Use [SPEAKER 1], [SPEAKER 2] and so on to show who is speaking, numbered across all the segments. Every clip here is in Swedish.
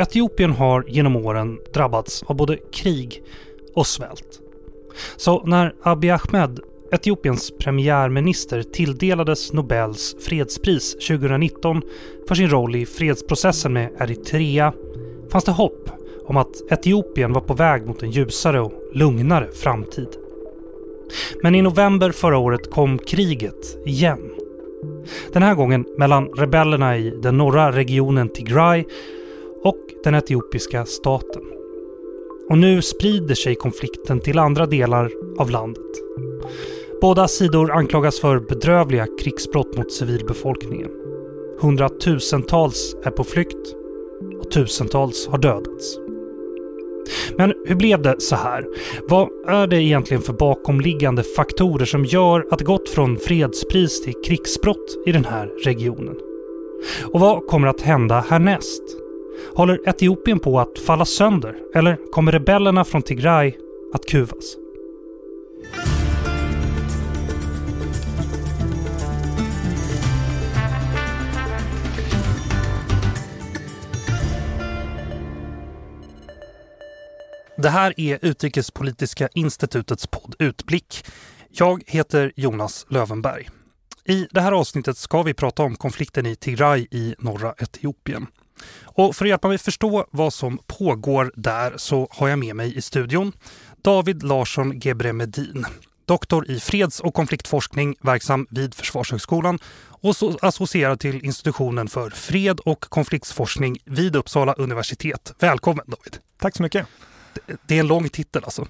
[SPEAKER 1] Etiopien har genom åren drabbats av både krig och svält. Så när Abiy Ahmed, Etiopiens premiärminister, tilldelades Nobels fredspris 2019 för sin roll i fredsprocessen med Eritrea fanns det hopp om att Etiopien var på väg mot en ljusare och lugnare framtid. Men i november förra året kom kriget igen. Den här gången mellan rebellerna i den norra regionen Tigray och den etiopiska staten. Och nu sprider sig konflikten till andra delar av landet. Båda sidor anklagas för bedrövliga krigsbrott mot civilbefolkningen. Hundratusentals är på flykt och tusentals har dödats. Men hur blev det så här? Vad är det egentligen för bakomliggande faktorer som gör att det gått från fredspris till krigsbrott i den här regionen? Och vad kommer att hända härnäst? Håller Etiopien på att falla sönder? Eller kommer rebellerna från Tigray att kuvas? Det här är Utrikespolitiska institutets podd Utblick. Jag heter Jonas Lövenberg. I det här avsnittet ska vi prata om konflikten i Tigray i norra Etiopien. Och för att hjälpa mig förstå vad som pågår där så har jag med mig i studion David Larsson Gebremedin, doktor i freds- och konfliktforskning verksam vid Försvarshögskolan och associerad till institutionen för fred och konfliktforskning vid Uppsala universitet. Välkommen David!
[SPEAKER 2] Tack så mycket!
[SPEAKER 1] Det är en lång titel alltså.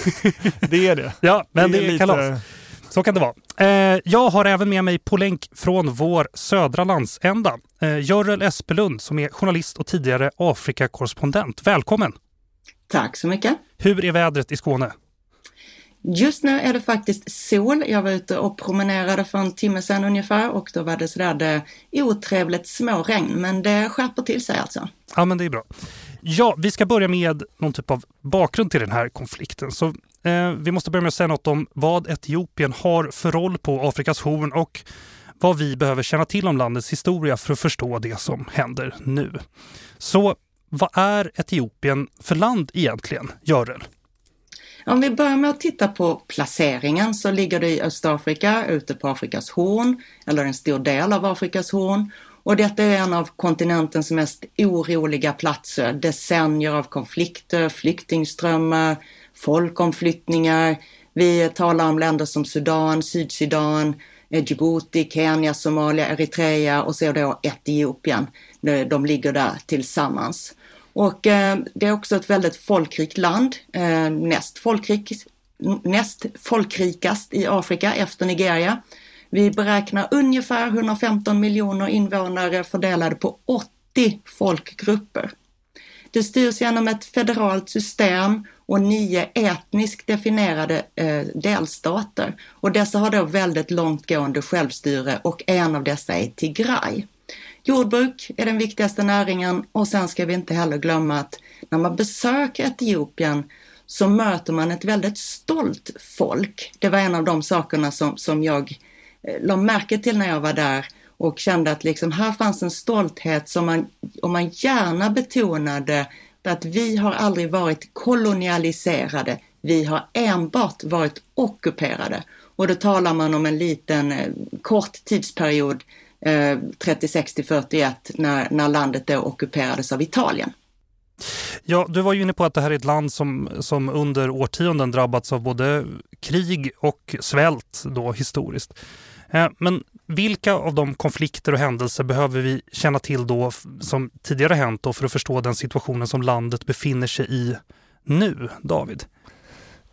[SPEAKER 2] det är det.
[SPEAKER 1] Ja, men det är, det är lite... kalas. Så kan det vara. Eh, jag har även med mig på länk från vår södra landsända, eh, Görel Espelund som är journalist och tidigare Afrikakorrespondent. Välkommen!
[SPEAKER 3] Tack så mycket!
[SPEAKER 1] Hur är vädret i Skåne?
[SPEAKER 3] Just nu är det faktiskt sol. Jag var ute och promenerade för en timme sedan ungefär och då var det sådär det otrevligt små regn, men det skärper till sig alltså.
[SPEAKER 1] Ja, men det är bra. Ja, vi ska börja med någon typ av bakgrund till den här konflikten. Så eh, vi måste börja med att säga något om vad Etiopien har för roll på Afrikas horn och vad vi behöver känna till om landets historia för att förstå det som händer nu. Så vad är Etiopien för land egentligen, Görel?
[SPEAKER 3] Om vi börjar med att titta på placeringen så ligger det i Östafrika, ute på Afrikas horn, eller en stor del av Afrikas horn. Och detta är en av kontinentens mest oroliga platser. Decennier av konflikter, flyktingströmmar, folkomflyttningar. Vi talar om länder som Sudan, Sydsudan, Djibouti, Kenya, Somalia, Eritrea och så då Etiopien. De ligger där tillsammans. Och eh, det är också ett väldigt folkrikt land, eh, näst, folkrik, näst folkrikast i Afrika efter Nigeria. Vi beräknar ungefär 115 miljoner invånare fördelade på 80 folkgrupper. Det styrs genom ett federalt system och nio etniskt definierade eh, delstater. Och dessa har då väldigt långtgående självstyre och en av dessa är Tigray. Jordbruk är den viktigaste näringen och sen ska vi inte heller glömma att när man besöker Etiopien så möter man ett väldigt stolt folk. Det var en av de sakerna som, som jag eh, la märke till när jag var där och kände att liksom här fanns en stolthet som man, och man gärna betonade att vi har aldrig varit kolonialiserade, vi har enbart varit ockuperade. Och då talar man om en liten eh, kort tidsperiod eh, 36 till 41 när, när landet då ockuperades av Italien.
[SPEAKER 1] Ja, du var ju inne på att det här är ett land som, som under årtionden drabbats av både krig och svält då historiskt. Eh, men vilka av de konflikter och händelser behöver vi känna till då som tidigare hänt då för att förstå den situationen som landet befinner sig i nu, David?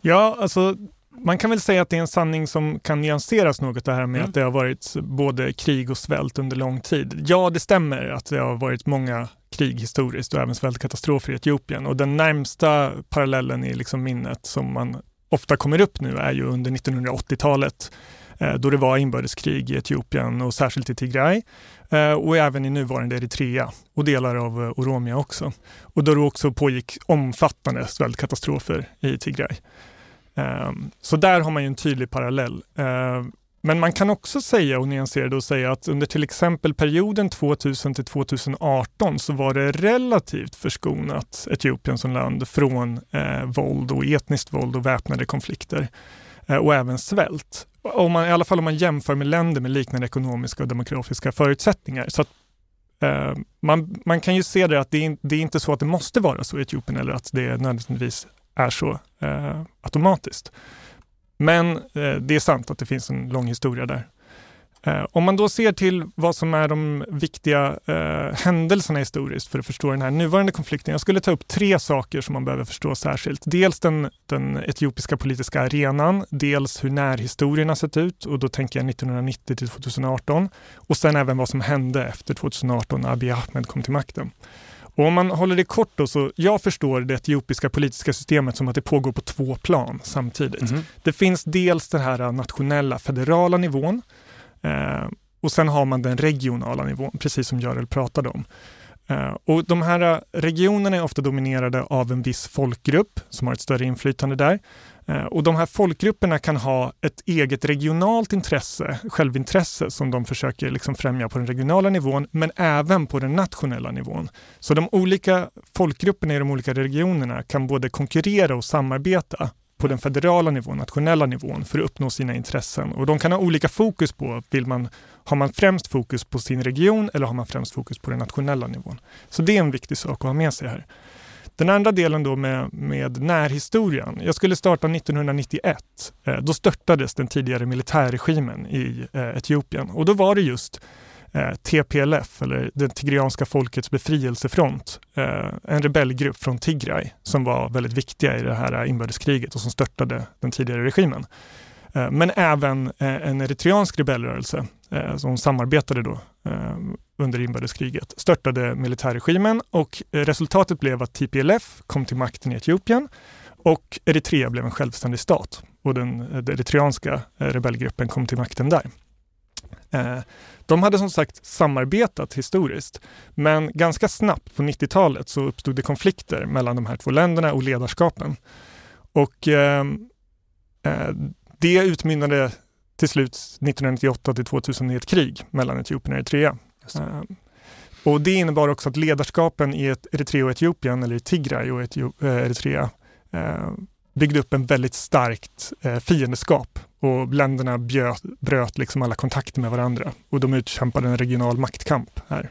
[SPEAKER 2] Ja, alltså man kan väl säga att det är en sanning som kan nyanseras något det här med mm. att det har varit både krig och svält under lång tid. Ja, det stämmer att det har varit många krig historiskt och även svältkatastrofer i Etiopien och den närmsta parallellen i liksom minnet som man ofta kommer upp nu är ju under 1980-talet eh, Eh, då det var inbördeskrig i Etiopien och särskilt i Tigray eh, och även i nuvarande Eritrea och delar av eh, Oromia också. Och då det också pågick omfattande svältkatastrofer i Tigray. Ehm, så där har man ju en tydlig parallell. Ehm, men man kan också säga och nyansera det och säga att under till exempel perioden 2000 till 2018 så var det relativt förskonat Etiopien som land från eh, våld och etniskt våld och väpnade konflikter eh, och även svält. Om man, I alla fall om man jämför med länder med liknande ekonomiska och demografiska förutsättningar. Så att, eh, man, man kan ju se det att det är, det är inte så att det måste vara så i Etiopien eller att det nödvändigtvis är så eh, automatiskt. Men eh, det är sant att det finns en lång historia där. Eh, om man då ser till vad som är de viktiga eh, händelserna historiskt för att förstå den här nuvarande konflikten. Jag skulle ta upp tre saker som man behöver förstå särskilt. Dels den, den etiopiska politiska arenan, dels hur närhistorien har sett ut och då tänker jag 1990 till 2018 och sen även vad som hände efter 2018 när Abiy Ahmed kom till makten. Och om man håller det kort då, så jag förstår det etiopiska politiska systemet som att det pågår på två plan samtidigt. Mm. Det finns dels den här nationella federala nivån Eh, och sen har man den regionala nivån, precis som Görel pratade om. Eh, och de här eh, regionerna är ofta dominerade av en viss folkgrupp som har ett större inflytande där. Eh, och de här folkgrupperna kan ha ett eget regionalt intresse, självintresse, som de försöker liksom främja på den regionala nivån, men även på den nationella nivån. Så de olika folkgrupperna i de olika regionerna kan både konkurrera och samarbeta på den federala nivån, nationella nivån, för att uppnå sina intressen. Och de kan ha olika fokus på, vill man, har man främst fokus på sin region eller har man främst fokus på den nationella nivån? Så det är en viktig sak att ha med sig här. Den andra delen då med, med närhistorien. Jag skulle starta 1991. Eh, då störtades den tidigare militärregimen i eh, Etiopien och då var det just eh, TPLF, eller den Tigrianska folkets befrielsefront, eh, en rebellgrupp från Tigray som var väldigt viktiga i det här inbördeskriget och som störtade den tidigare regimen. Eh, men även eh, en eritreansk rebellrörelse eh, som samarbetade då eh, under inbördeskriget störtade militärregimen och resultatet blev att TPLF kom till makten i Etiopien och Eritrea blev en självständig stat och den, den eritreanska rebellgruppen kom till makten där. Eh, de hade som sagt samarbetat historiskt, men ganska snabbt på 90-talet så uppstod det konflikter mellan de här två länderna och ledarskapen. Och eh, eh det utmynnade till slut 1998 till 2000 i ett krig mellan Etiopien och Eritrea. Eh, och det innebar också att ledarskapen i Eritrea och Etiopien, eller i Tigray och eh, Eritrea, byggde upp en väldigt starkt fiendeskap och länderna bjöt, bröt liksom alla kontakter med varandra och de utkämpade en regional maktkamp här.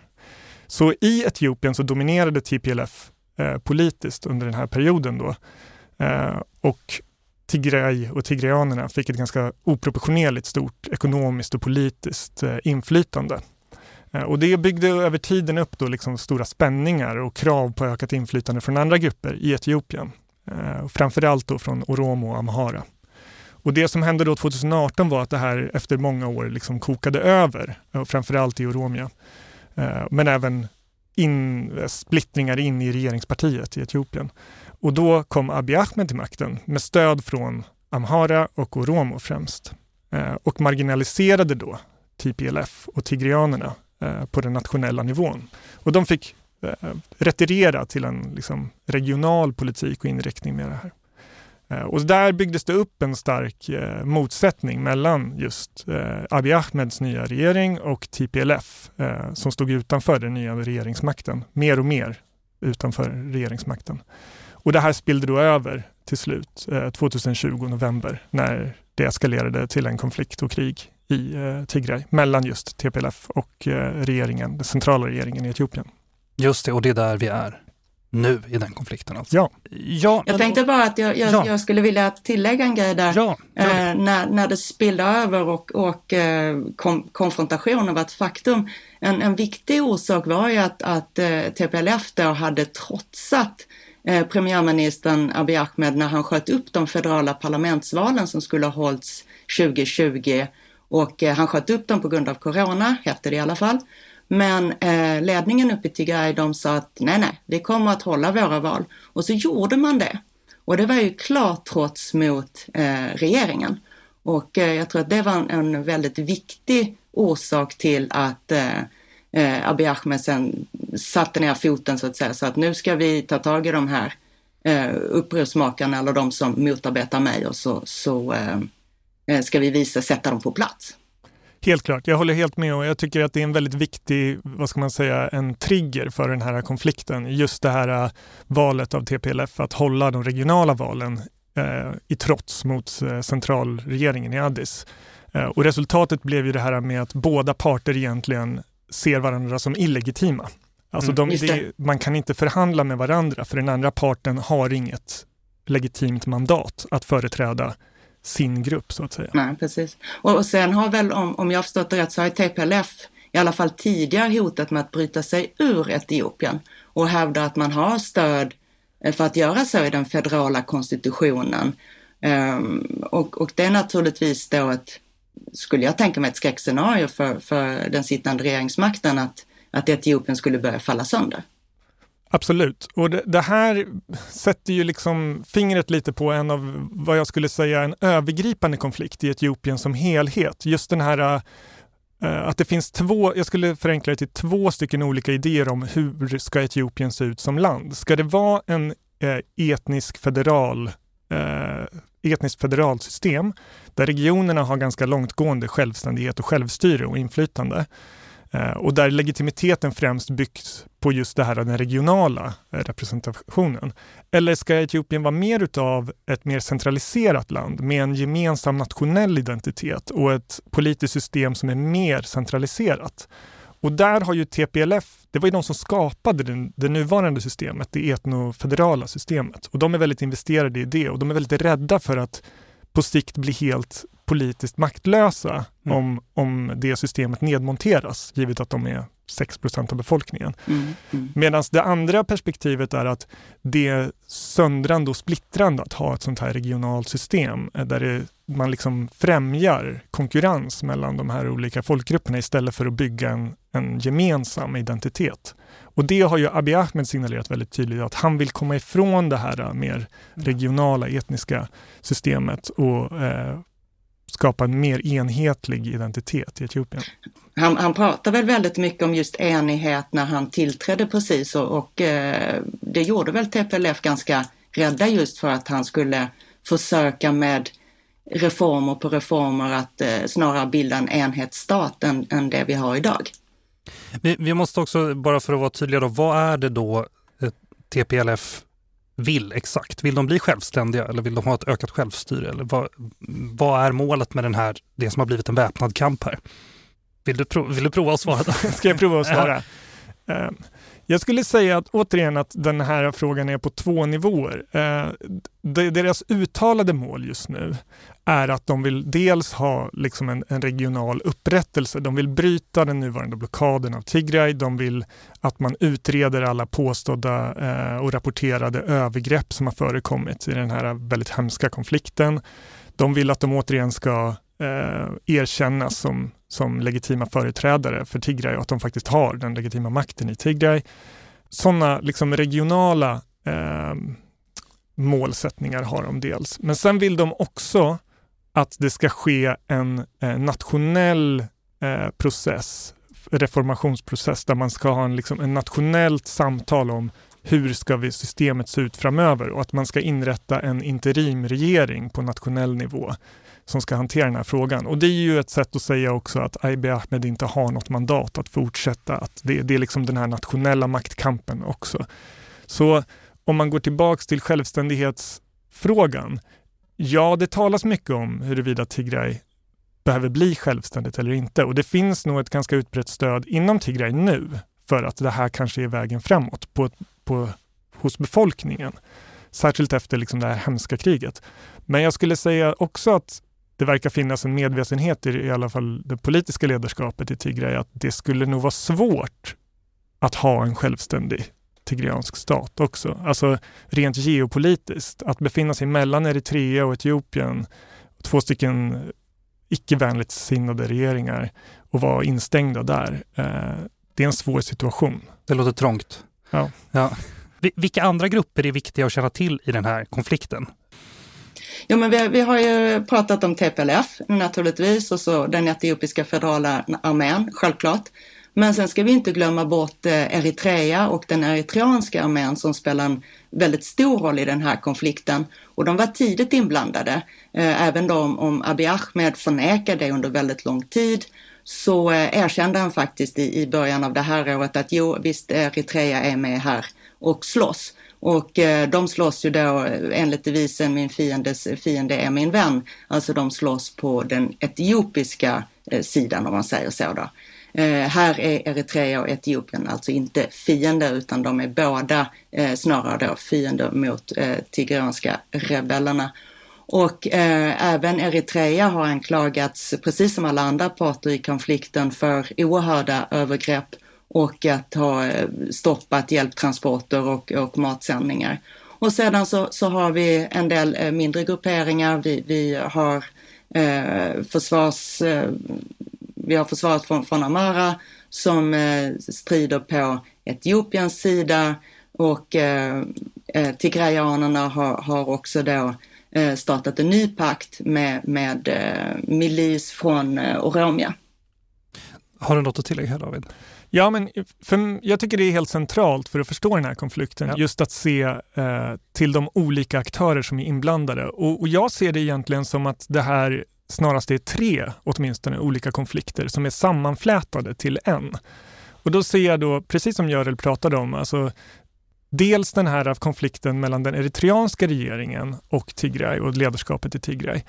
[SPEAKER 2] Så i Etiopien så dominerade TPLF eh, politiskt under den här perioden då eh, och Tigray och tigrayanerna fick ett ganska oproportionerligt stort ekonomiskt och politiskt eh, inflytande. Eh, och det byggde över tiden upp då liksom stora spänningar och krav på ökat inflytande från andra grupper i Etiopien. Eh, framförallt då från Oromo och Amhara. Och det som hände då 2018 var att det här efter många år liksom kokade över, eh, framförallt i Oromia. Eh, men även in, eh, splittringar in i regeringspartiet i Etiopien. Och då kom Abiy Ahmed till makten med stöd från Amhara och Oromo främst. Och marginaliserade då TPLF och tigrianerna på den nationella nivån. Och de fick retirera till en liksom, regional politik och inriktning med det här. Eh, och där byggdes det upp en stark eh, motsättning mellan just eh, Abiy Ahmeds nya regering och TPLF eh, som stod utanför den nya regeringsmakten, mer och mer utanför regeringsmakten. Och det här spillde då över till slut eh, 2020 november när det eskalerade till en konflikt och krig i eh, Tigray mellan just TPLF och eh, regeringen, den centrala regeringen i Etiopien.
[SPEAKER 1] Just det, och det är där vi är nu i den konflikten. Alltså.
[SPEAKER 2] Ja.
[SPEAKER 3] ja jag tänkte bara att jag, jag, ja. jag, skulle vilja tillägga en grej där.
[SPEAKER 1] Ja,
[SPEAKER 3] eh, när, när det spillde över och, och eh, kom, konfrontationen var ett faktum. En, en viktig orsak var ju att, att eh, TPLF då hade trotsat eh, premiärministern Abiy Ahmed när han sköt upp de federala parlamentsvalen som skulle ha hållits 2020 och eh, han sköt upp dem på grund av corona, hette det i alla fall. Men eh, ledningen uppe i Tigray de sa att nej, nej, vi kommer att hålla våra val. Och så gjorde man det. Och det var ju klart trots mot eh, regeringen. Och eh, jag tror att det var en, en väldigt viktig orsak till att eh, eh, Abiy Ahmed sen satte ner foten så att säga. Så att nu ska vi ta tag i de här eh, upprorsmakarna eller de som motarbetar mig och så, så eh, eh ska vi visa, sätta dem på plats.
[SPEAKER 2] Helt klart, jag håller helt med och jag tycker att det är en väldigt viktig, vad ska man säga, en trigger för den här konflikten. Just det här uh, valet av TPLF att hålla de regionala valen uh, i trots mot uh, centralregeringen i Addis. och resultatet blev ju det här med att båda parter egentligen ser varandra som illegitima. Alltså mm, de, man kan inte förhandla med varandra för den andra parten har inget legitimt mandat att företräda sin grupp så att säga.
[SPEAKER 3] Nej, precis. Och, och sen har väl, om, om jag har förstått det rätt, så har TPLF i alla fall tidigare hotat med att bryta sig ur Etiopien och hävdar att man har stöd eh, för att göra så i den federala konstitutionen. Um, och, och det är naturligtvis då ett, skulle jag tänka mig, ett skräckscenario för, för den sittande regeringsmakten att, att Etiopien skulle börja falla sönder.
[SPEAKER 2] Absolut. Och det, det, här sätter ju liksom fingret lite på en av vad jag skulle säga en övergripande konflikt i Etiopien som helhet. Just den här eh, att det finns två, jag skulle förenkla det till två stycken olika idéer om hur ska Etiopien se ut som land. Ska det vara en eh, etnisk federal eh, etniskt federalt system där regionerna har ganska långtgående självständighet och självstyre och inflytande Eh, och där legitimiteten främst byggs på just det här den regionala eh, representationen. Eller ska Etiopien vara mer utav ett mer centraliserat land med en gemensam nationell identitet och ett politiskt system som är mer centraliserat? Och där har ju TPLF, det var ju de som skapade det, det nuvarande systemet, det etnofederala systemet. Och de är väldigt investerade i det och de är väldigt rädda för att på sikt bli helt politiskt maktlösa mm. om, om det systemet nedmonteras, givet att de är 6% av befolkningen. Mm. Mm. Medan det andra perspektivet är att det är söndrande och splittrande att ha ett sånt här regionalt system eh, där det, man liksom främjar konkurrens mellan de här olika folkgrupperna istället för att bygga en, en gemensam identitet. Och det har ju Abiy Ahmed signalerat väldigt tydligt att han vill komma ifrån det här mer regionala etniska systemet och eh, skapa en mer enhetlig identitet i Etiopien.
[SPEAKER 3] Han, han pratar väl väldigt mycket om just enighet när han tillträdde precis och, och eh, det gjorde väl TPLF ganska rädda just för att han skulle försöka med reformer på reformer att eh, snarare bilda en enhetsstat än, än det vi har idag.
[SPEAKER 1] Vi, vi, måste också, bara för att vara tydliga då, vad är det då eh, TPLF vill exakt? Vill de bli självständiga eller vill de ha ett ökat självstyre? Eller vad, vad är målet med den här, det som har blivit en väpnad kamp här? Vill du, prov, vill du prova att svara?
[SPEAKER 2] Ska jag prova att svara? Uh, jag skulle säga att återigen att den här frågan är på två nivåer. Eh, deras uttalade mål just nu är att de vill dels ha liksom en, en, regional upprättelse. De vill bryta den nuvarande blockaden av Tigray. De vill att man utreder alla påstådda eh, och rapporterade övergrepp som har förekommit i den här väldigt hemska konflikten. De vill att de återigen ska eh, erkännas som, som legitima företrädare för Tigray och att de faktiskt har den legitima makten i Tigray. Sådana liksom regionala eh, målsättningar har de dels. Men sen vill de också att det ska ske en eh, nationell eh, process, reformationsprocess, där man ska ha en, liksom, en nationellt samtal om hur ska vi systemet se ut framöver och att man ska inrätta en interimregering på nationell nivå som ska hantera den här frågan. Och det är ju ett sätt att säga också att Abiy Ahmed inte har något mandat att fortsätta. Att det, det är liksom den här nationella maktkampen också. Så om man går tillbaks till självständighetsfrågan Ja, det talas mycket om huruvida Tigray behöver bli självständigt eller inte. Och det finns nog ett ganska utbrett stöd inom Tigray nu för att det här kanske är vägen framåt på, på, hos befolkningen. Särskilt efter liksom det här hemska kriget. Men jag skulle säga också att det verkar finnas en medvetenhet i, i alla fall det politiska ledarskapet i Tigray att det skulle nog vara svårt att ha en självständig tigreansk stat också. Alltså rent geopolitiskt, att befinna sig mellan Eritrea och Etiopien, två stycken icke-vänligt sinnade regeringar och vara instängda där. Eh, det är en svår situation.
[SPEAKER 1] Det låter trångt.
[SPEAKER 2] Ja.
[SPEAKER 1] ja. Vilka andra grupper är viktiga att känna till i den här konflikten?
[SPEAKER 3] Jo, men vi, vi, har ju pratat om TPLF naturligtvis och så den etiopiska federala armén, självklart. Men sen ska vi inte glömma bort eh, Eritrea och den eritreanska armén som spelar en väldigt stor roll i den här konflikten. Och de var tidigt inblandade. Eh, även om, om Abiy Ahmed förnekade det under väldigt lång tid så eh, erkände han faktiskt i, i början av det här året att jo, visst Eritrea är med här och slåss. Och eh, de slåss ju då eh, enligt devisen min fiendes fiende är min vän. Alltså de slåss på den etiopiska eh, sidan om man säger så då. Eh, här är Eritrea och Etiopien alltså inte fiender utan de är båda eh, snarare då fiender mot eh, tigranska rebellerna. Och eh, även Eritrea har anklagats, precis som alla andra parter i konflikten, för oerhörda övergrepp och att ha eh, stoppat hjälptransporter och, och matsändningar. Och sedan så, så har vi en del eh, mindre grupperingar. Vi, vi har eh, försvars... Eh, vi har försvaret från, från Amara som eh, strider på Etiopiens sida och eh, eh tigrayanerna har, har också då eh, startat en ny pakt med, med milis från Oromia.
[SPEAKER 1] Har du något att tillägga här David?
[SPEAKER 2] Ja, men för jag tycker det är helt centralt för att förstå den här konflikten, ja. just att se eh, till de olika aktörer som är inblandade. Och, och, jag ser det egentligen som att det här snarast är tre, åtminstone, olika konflikter som är sammanflätade till en. Och då ser jag då, precis som Görel pratade om, alltså dels den här konflikten mellan den eritreanska regeringen och Tigray och ledarskapet i Tigray.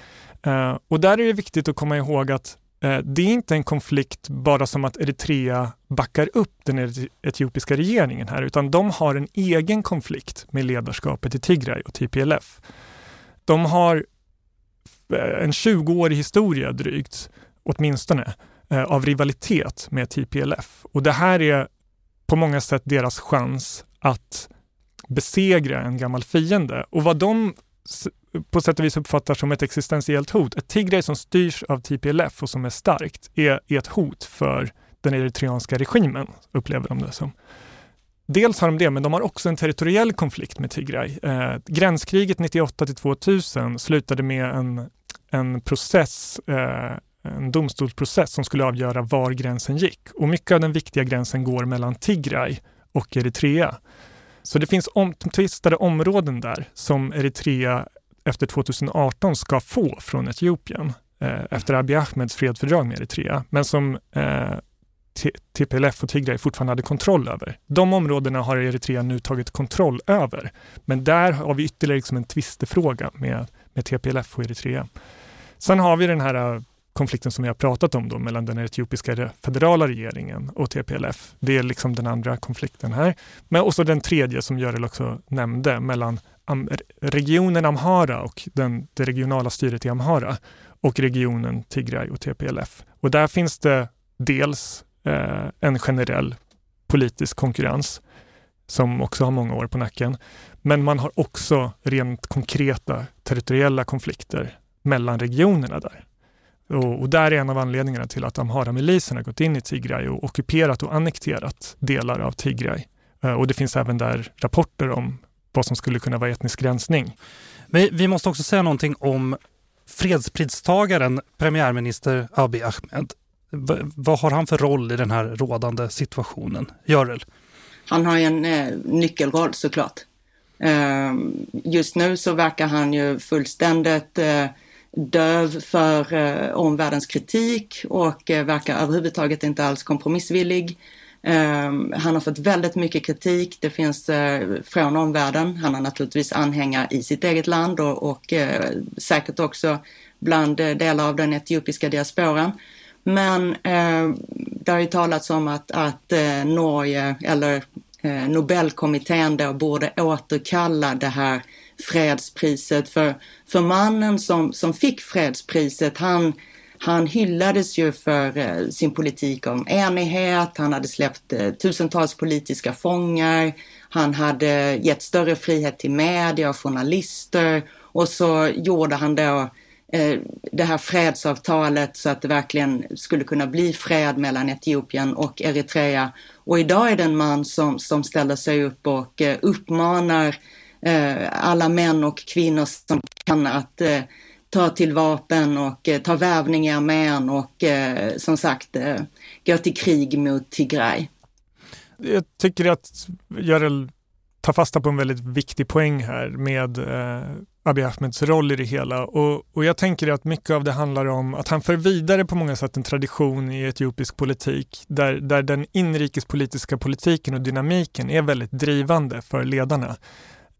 [SPEAKER 2] Uh, och där är det viktigt att komma ihåg att Eh, Eh, det är inte en konflikt bara som att Eritrea backar upp den etiopiska regeringen här, utan de har en egen konflikt med ledarskapet i Tigray och TPLF. De har eh, en 20-årig historia drygt, åtminstone, eh, av rivalitet med TPLF. Och det här är på många sätt deras chans att besegra en gammal fiende. Och vad de på sätt och vis uppfattar som ett existentiellt hot. Ett Tigray som styrs av TPLF och som är starkt är, är ett hot för den eritreanska regimen, upplever de det som. Dels har de det, men de har också en territoriell konflikt med Tigray. Eh, gränskriget 98 till 2000 slutade med en, en process, eh, en domstolsprocess som skulle avgöra var gränsen gick. Och mycket av den viktiga gränsen går mellan Tigray och Eritrea. Så det finns omtvistade områden där som Eritrea efter 2018 ska få från Etiopien eh, efter Abiy Ahmeds fredsfördrag med Eritrea, men som eh, TPLF och Tigray fortfarande hade kontroll över. De områdena har Eritrea nu tagit kontroll över. Men där har vi ytterligare liksom en tvistefråga med, med TPLF och Eritrea. Sen har vi den här eh, konflikten som vi har pratat om då, mellan den etiopiska federala regeringen och TPLF. Det är liksom den andra konflikten här. Men också den tredje som Görel också nämnde mellan regionen Amhara och den, det regionala styret i Amhara och regionen Tigray och TPLF. Och där finns det dels eh, en generell politisk konkurrens som också har många år på nacken. Men man har också rent konkreta territoriella konflikter mellan regionerna där. Och, och där är en av anledningarna till att Amhara-milisen har gått in i Tigray och ockuperat och annekterat delar av Tigray. Eh, och det finns även där rapporter om vad som skulle kunna vara etnisk rensning.
[SPEAKER 1] Men vi måste också säga någonting om fredspristagaren premiärminister Abiy Ahmed. V vad har han för roll i den här rådande situationen? Görel?
[SPEAKER 3] Han har en eh, nyckelroll såklart. Eh, just nu så verkar han ju fullständigt eh, döv för eh, omvärldens kritik och eh, verkar överhuvudtaget inte alls kompromissvillig. Eh, han har fått väldigt mycket kritik. Det finns eh, från omvärlden. Han har naturligtvis anhängare i sitt eget land och, och eh, säkert också bland eh, delar av den etiopiska diasporan. Men eh, det har ju talats om att, att eh, Norge eller eh, Nobelkommittén då borde återkalla det här fredspriset. För, för mannen som, som fick fredspriset, han han hyllades ju för eh, sin politik om enighet, han hade släppt eh, tusentals politiska fångar, han hade gett större frihet till media och journalister och så gjorde han då eh, det här fredsavtalet så att det verkligen skulle kunna bli fred mellan Etiopien och Eritrea. Och idag är det en man som, som ställer sig upp och uppmanar Eh, alla män och kvinnor som kan att eh, ta till vapen och eh, ta värvning i armén och som sagt gå till krig mot Tigray.
[SPEAKER 2] Jag tycker att Görel tar fasta på en väldigt viktig poäng här med Abiy Ahmeds roll i det hela. Och, och jag tänker att mycket av det handlar om att han för vidare på många sätt en tradition i etiopisk politik där, där den inrikespolitiska politiken och dynamiken är väldigt drivande för ledarna.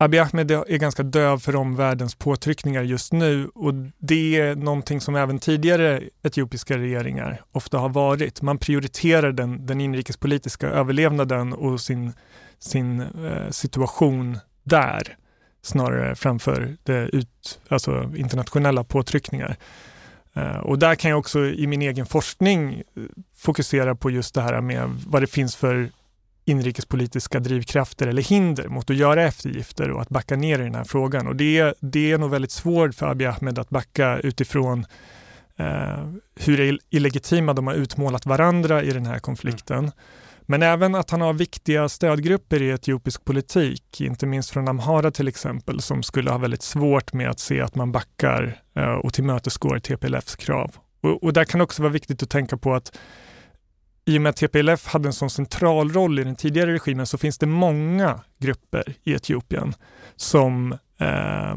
[SPEAKER 2] Abiy Ahmed är ganska döv för omvärldens påtryckningar just nu och det är någonting som även tidigare etiopiska regeringar ofta har varit. Man prioriterar den, den inrikespolitiska överlevnaden och sin, sin eh, situation där snarare framför det ut, alltså internationella påtryckningar. Eh, och där kan jag också i min egen forskning eh, fokusera på just det här med vad det finns för inrikespolitiska drivkrafter eller hinder mot att göra eftergifter och att backa ner i den här frågan. Och det, det är nog väldigt svårt för Abiy Ahmed att backa utifrån uh, hur illegitima de har utmålat varandra i den här konflikten. Mm. Men även att han har viktiga stödgrupper i etiopisk politik, inte minst från Amhara till exempel, som skulle ha väldigt svårt med att se att man backar eh, och tillmötesgår TPLFs krav. Och, och där kan också vara viktigt att tänka på att i och med att TPLF hade en sån central roll i den tidigare regimen så finns det många grupper i Etiopien som eh,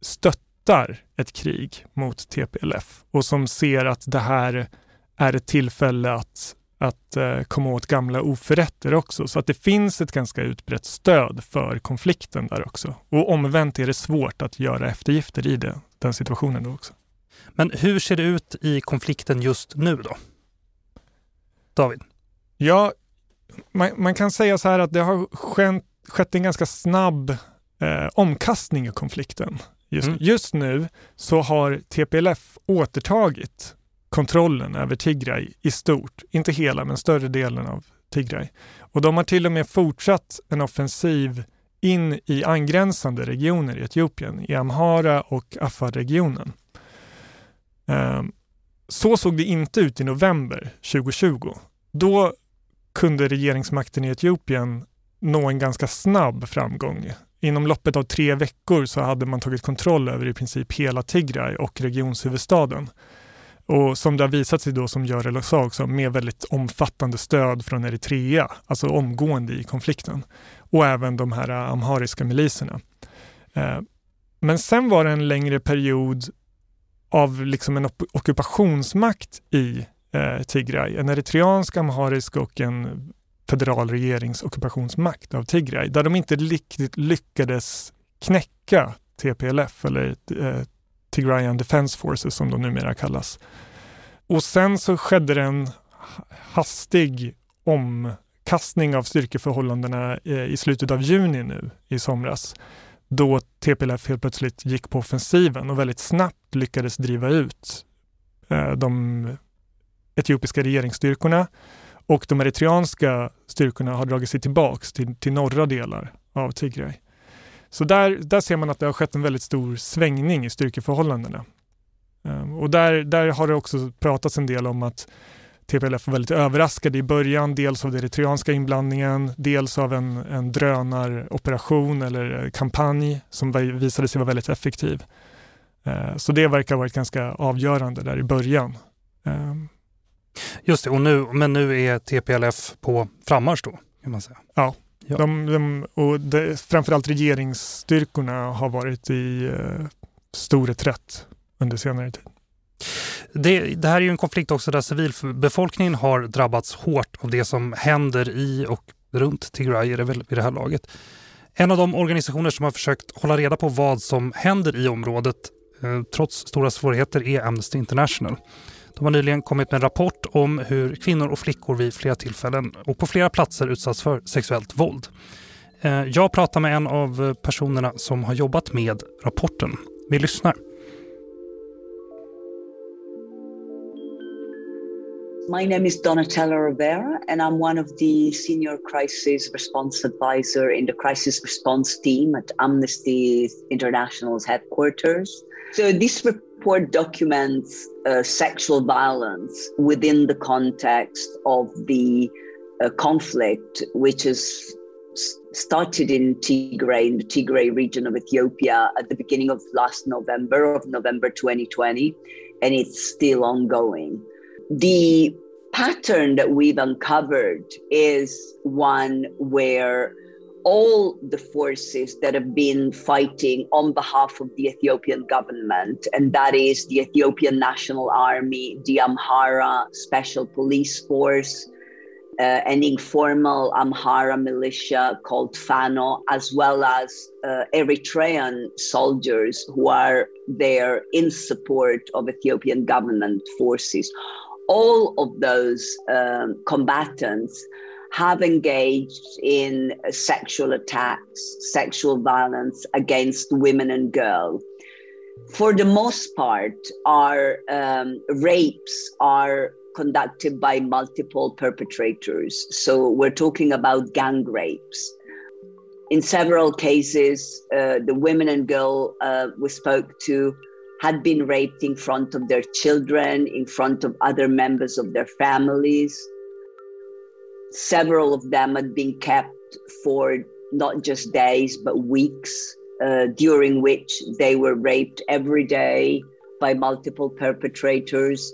[SPEAKER 2] stöttar ett krig mot TPLF och som ser att det här är ett tillfälle att att eh, komma åt gamla oförrätter också. Så att det finns ett ganska utbrett stöd för konflikten där också. Och omvänt är det svårt att göra eftergifter i det, den situationen då också.
[SPEAKER 1] Men hur ser det ut i konflikten just nu då? David?
[SPEAKER 2] Ja, man, man kan säga så här att det har skett, skett en ganska snabb eh, omkastning i konflikten. Just, mm. just nu så har TPLF återtagit kontrollen över Tigray i stort. Inte hela, men större delen av Tigray. Och de har till och med fortsatt en offensiv in i angränsande regioner i Etiopien, i Amhara och Afar-regionen. Ehm, så såg det inte ut i november 2020. Då kunde regeringsmakten i Etiopien nå en ganska snabb framgång. Inom loppet av tre veckor så hade man tagit kontroll över i princip hela Tigray och regionshuvudstaden. Och som det har visat sig då, som Görel sa också, med väldigt omfattande stöd från Eritrea, alltså omgående i konflikten. Och även de här eh, amhariska miliserna. Eh, men sen var det en längre period av liksom en ockupationsmakt i eh, Tigray. En eritreansk, amharisk och en federal regeringsockupationsmakt av Tigray, där de inte riktigt lyckades knäcka TPLF eller eh, Tigrayan Defense Forces som de numera kallas. Och sen så skedde det en hastig omkastning av styrkeförhållandena eh, i slutet av juni nu i somras då TPLF helt plötsligt gick på offensiven och väldigt snabbt lyckades driva ut eh, de etiopiska regeringsstyrkorna och de eritreanska styrkorna har dragit sig tillbaks till, till norra delar av Tigray. Så där, där ser man att det har skett en väldigt stor svängning i styrkeförhållandena. Ehm, och där, där har det också pratats en del om att TPLF var väldigt överraskade i början, dels av den eritreanska inblandningen, dels av en, en drönaroperation eller eh, kampanj som visade sig vara väldigt effektiv. Ehm, så det verkar ha varit ganska avgörande där i början. Ehm,
[SPEAKER 1] Just det, och nu, men nu är TPLF på frammarsch då, kan man säga.
[SPEAKER 2] Ja, Ja. De, de, och det, framförallt regeringsstyrkorna har varit i eh, stor reträtt under senare tid.
[SPEAKER 1] Det, det, här är ju en konflikt också där civilbefolkningen har drabbats hårt av det som händer i och runt Tigray är det väl vid det här laget. En av de organisationer som har försökt hålla reda på vad som händer i området eh, trots stora svårigheter är Amnesty International. De har nyligen kommit med en rapport om hur kvinnor och flickor vid flera tillfällen och på flera platser utsatts för sexuellt våld. Eh, jag pratar med en av personerna som har jobbat med rapporten. Vi lyssnar.
[SPEAKER 4] My name is Donatella Rivera, and I'm one of the senior crisis response advisor in the crisis response team at Amnesty International's headquarters. So this report documents uh, sexual violence within the context of the uh, conflict, which is started in Tigray, in the Tigray region of Ethiopia at the beginning of last November, of November 2020, and it's still ongoing. The pattern that we've uncovered is one where all the forces that have been fighting on behalf of the Ethiopian government, and that is the Ethiopian National Army, the Amhara Special Police Force, uh, an informal Amhara militia called Fano, as well as uh, Eritrean soldiers who are there in support of Ethiopian government forces. All of those um, combatants have engaged in sexual attacks, sexual violence against women and girls. For the most part, our um, rapes are conducted by multiple perpetrators. So we're talking about gang rapes. In several cases, uh, the women and girl uh, we spoke to had been raped in front of their children, in front of other members of their families. Several of them had been kept for not just days, but weeks, uh, during which they were raped every day by multiple perpetrators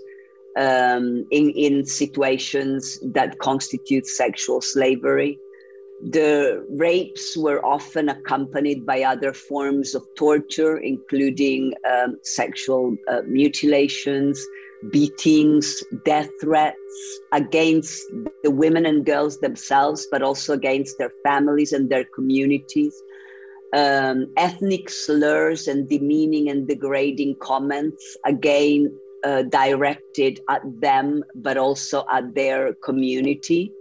[SPEAKER 4] um, in, in situations that constitute sexual slavery. The rapes were often accompanied by other forms of torture, including um, sexual uh, mutilations, beatings, death threats against the women and girls themselves, but also against their families and their communities. Um, ethnic slurs and demeaning and degrading comments again uh, directed at them, but also at their community.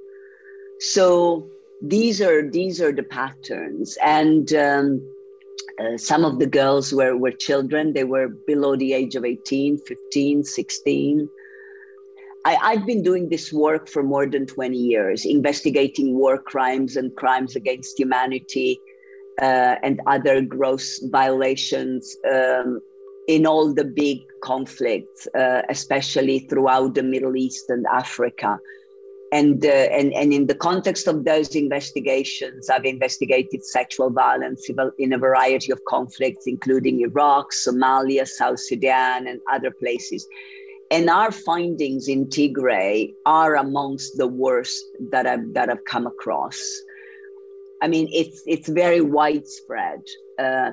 [SPEAKER 4] So these are these are the patterns, and um, uh, some of the girls were, were children. They were below the age of 18, 15, 16. I, I've been doing this work for more than 20 years, investigating war crimes and crimes against humanity uh, and other gross violations um, in all the big conflicts, uh, especially throughout the Middle East and Africa. And, uh, and, and in the context of those investigations, I've investigated sexual violence in a variety of conflicts, including Iraq, Somalia, South Sudan, and other places. And our findings in Tigray are amongst the worst that I've, that I've come across. I mean, it's, it's very widespread. Uh,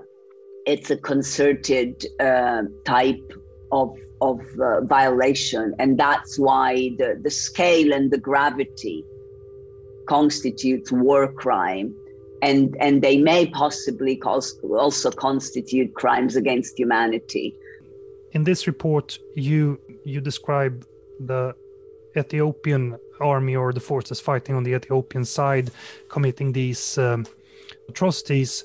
[SPEAKER 4] it's a concerted uh, type of of uh, violation, and that's why the, the scale and the gravity constitutes war crime, and and they may possibly also constitute crimes against humanity.
[SPEAKER 1] In this report, you you describe the Ethiopian army or the forces fighting on the Ethiopian side committing these um, atrocities.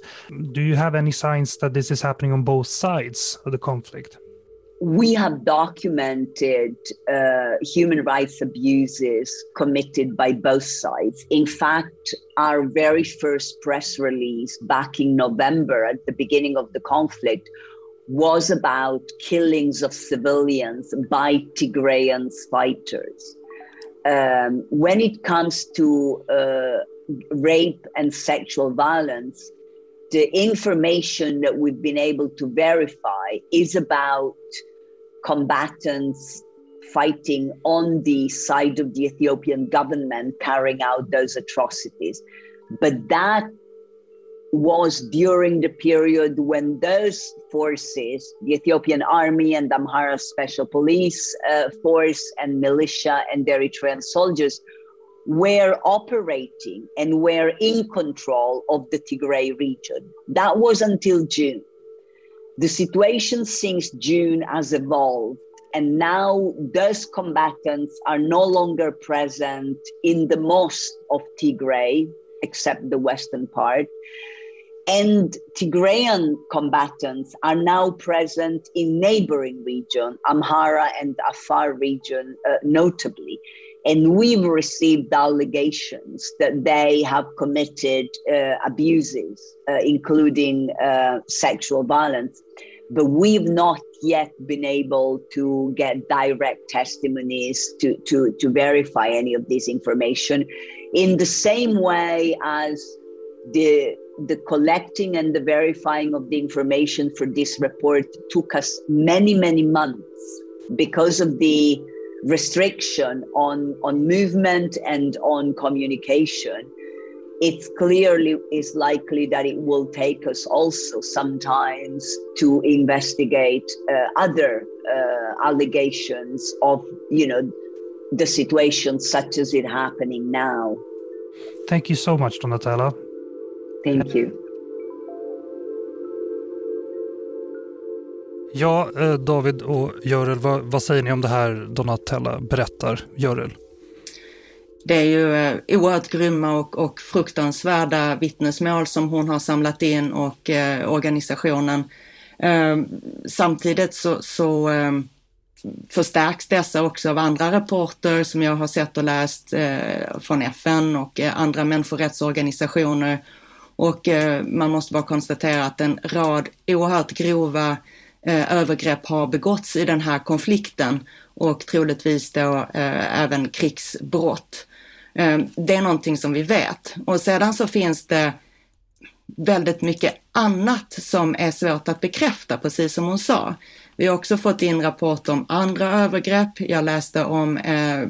[SPEAKER 1] Do you have any signs that this is happening on both sides of the conflict?
[SPEAKER 4] We have documented uh, human rights abuses committed by both sides. In fact, our very first press release back in November at the beginning of the conflict was about killings of civilians by Tigrayan fighters. Um, when it comes to uh, rape and sexual violence, the information that we've been able to verify is about combatants fighting on the side of the Ethiopian government carrying out those atrocities. But that was during the period when those forces, the Ethiopian army and Amhara special police uh, force and militia and Eritrean soldiers, were operating and were in control of the Tigray region. That was until June. The situation since June has evolved, and now those combatants are no longer present in the most of Tigray, except the western part. And Tigrayan combatants are now present in neighboring region, Amhara and Afar region, uh, notably. And we've received allegations that they have committed uh, abuses, uh, including uh, sexual violence. But we've not yet been able to get direct testimonies to, to, to verify any of this information in the same way as the the collecting and the verifying of the information for this report took us many many months because of the restriction on, on movement and on communication, it clearly is likely that it will take us also sometimes to investigate uh, other uh, allegations of, you know, the situation such as it happening now.
[SPEAKER 1] Thank you so much, Donatella.
[SPEAKER 4] Thank you.
[SPEAKER 1] Ja, eh, David och Görel, vad, vad, säger ni om det här Donatella berättar? Görel?
[SPEAKER 3] Det är ju eh, oerhört grymma och, och fruktansvärda vittnesmål som hon har samlat in och eh, organisationen. Eh, samtidigt så, så eh, förstärks dessa också av andra rapporter som jag har sett och läst eh, från FN och eh, andra människorättsorganisationer. Och eh, man måste bara konstatera att en rad oerhört grova Eh, övergrepp har begåtts i den här konflikten och troligtvis då eh, även krigsbrott. Eh, det är någonting som vi vet. Och sedan så finns det väldigt mycket annat som är svårt att bekräfta, precis som hon sa. Vi har också fått in rapporter om andra övergrepp. Jag läste om eh,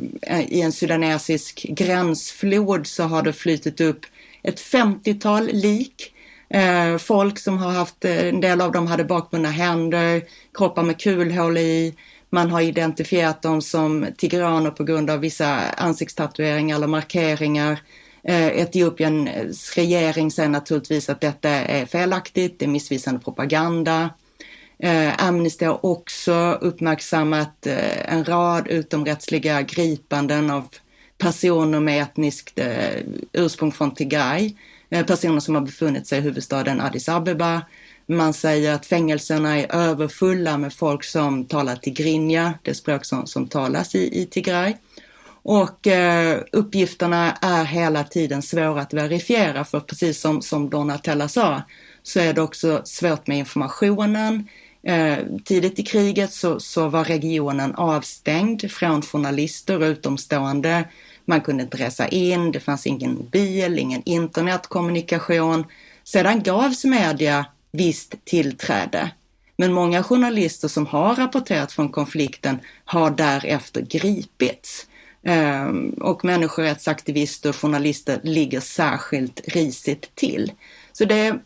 [SPEAKER 3] i en sudanesisk gränsflod så har det flytit upp ett 50-tal lik. Eh, folk som har haft, eh, en del av dem hade bakbundna händer, kroppar med kulhål i, man har identifierat dem som tigraner på grund av vissa ansiktstatueringar eller markeringar. Eh, Etiopiens regering säger naturligtvis att detta är felaktigt, det är missvisande propaganda. Eh, Amnesty har också uppmärksammat eh, en rad utomrättsliga gripanden av personer med etniskt eh, ursprung från Tigray. Eh, personer som har befunnit sig i huvudstaden Addis Abeba man säger att fängelserna är överfulla med folk som talar tigrinja, det språk som, som talas i, i Tigray. Och eh, uppgifterna är hela tiden svåra att verifiera för precis som, som Donatella sa så är det också svårt med informationen. Eh, tidigt i kriget så, så var regionen avstängd från journalister och utomstående. Man kunde inte resa in, det fanns ingen mobil, ingen internetkommunikation. Sedan gavs media visst tillträde. Men många journalister som har rapporterat från konflikten har därefter gripits. Ehm, och människorättsaktivister och journalister ligger särskilt risigt till. Så det är,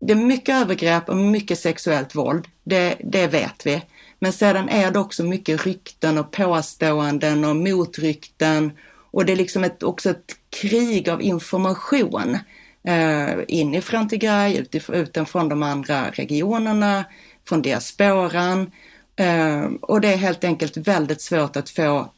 [SPEAKER 3] det är mycket övergrepp och mycket sexuellt våld, det, det vet vi. Men sedan är det också mycket rykten och påståenden och motrykten och det är liksom ett, också ett krig av information eh, inifrån Tigray, utifrån de andra regionerna, från diasporan. Eh, och det är helt enkelt väldigt svårt att få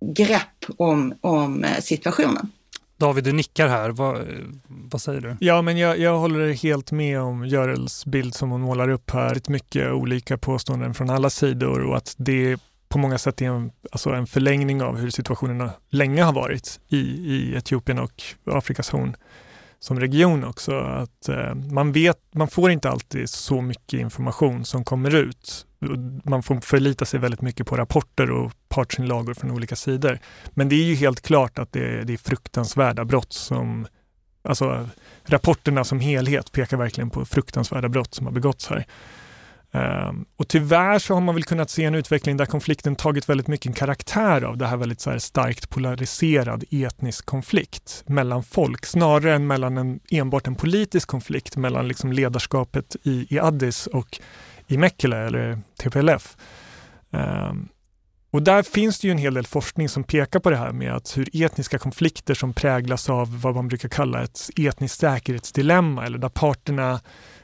[SPEAKER 3] grepp om, om eh, situationen.
[SPEAKER 1] David, du nickar här. Vad, vad säger du?
[SPEAKER 2] Ja, men jag, jag håller helt med om Görels bild som hon målar upp här. Ett mycket olika påståenden från alla sidor och att det på många sätt är en, alltså en förlängning av hur situationerna länge har varit i, i Etiopien och Afrikas horn som region också. Att eh, man, vet, man får inte alltid så mycket information som kommer ut. Man får förlita sig väldigt mycket på rapporter och partsinlagor från olika sidor. Men det är ju helt klart att det, det är fruktansvärda brott som Alltså rapporterna som helhet pekar verkligen på fruktansvärda brott som har begåtts här. Ehm, och tyvärr så har man väl kunnat se en utveckling där konflikten tagit väldigt mycket karaktär av det här väldigt så här starkt polariserad etnisk konflikt mellan folk snarare än mellan en, enbart en politisk konflikt mellan liksom ledarskapet i, i Addis och i Mekele eller TPLF. Um, ehm, och där finns det ju en hel del forskning som pekar på det här med att hur etniska konflikter som präglas av vad man brukar kalla ett etniskt säkerhetsdilemma eller där parterna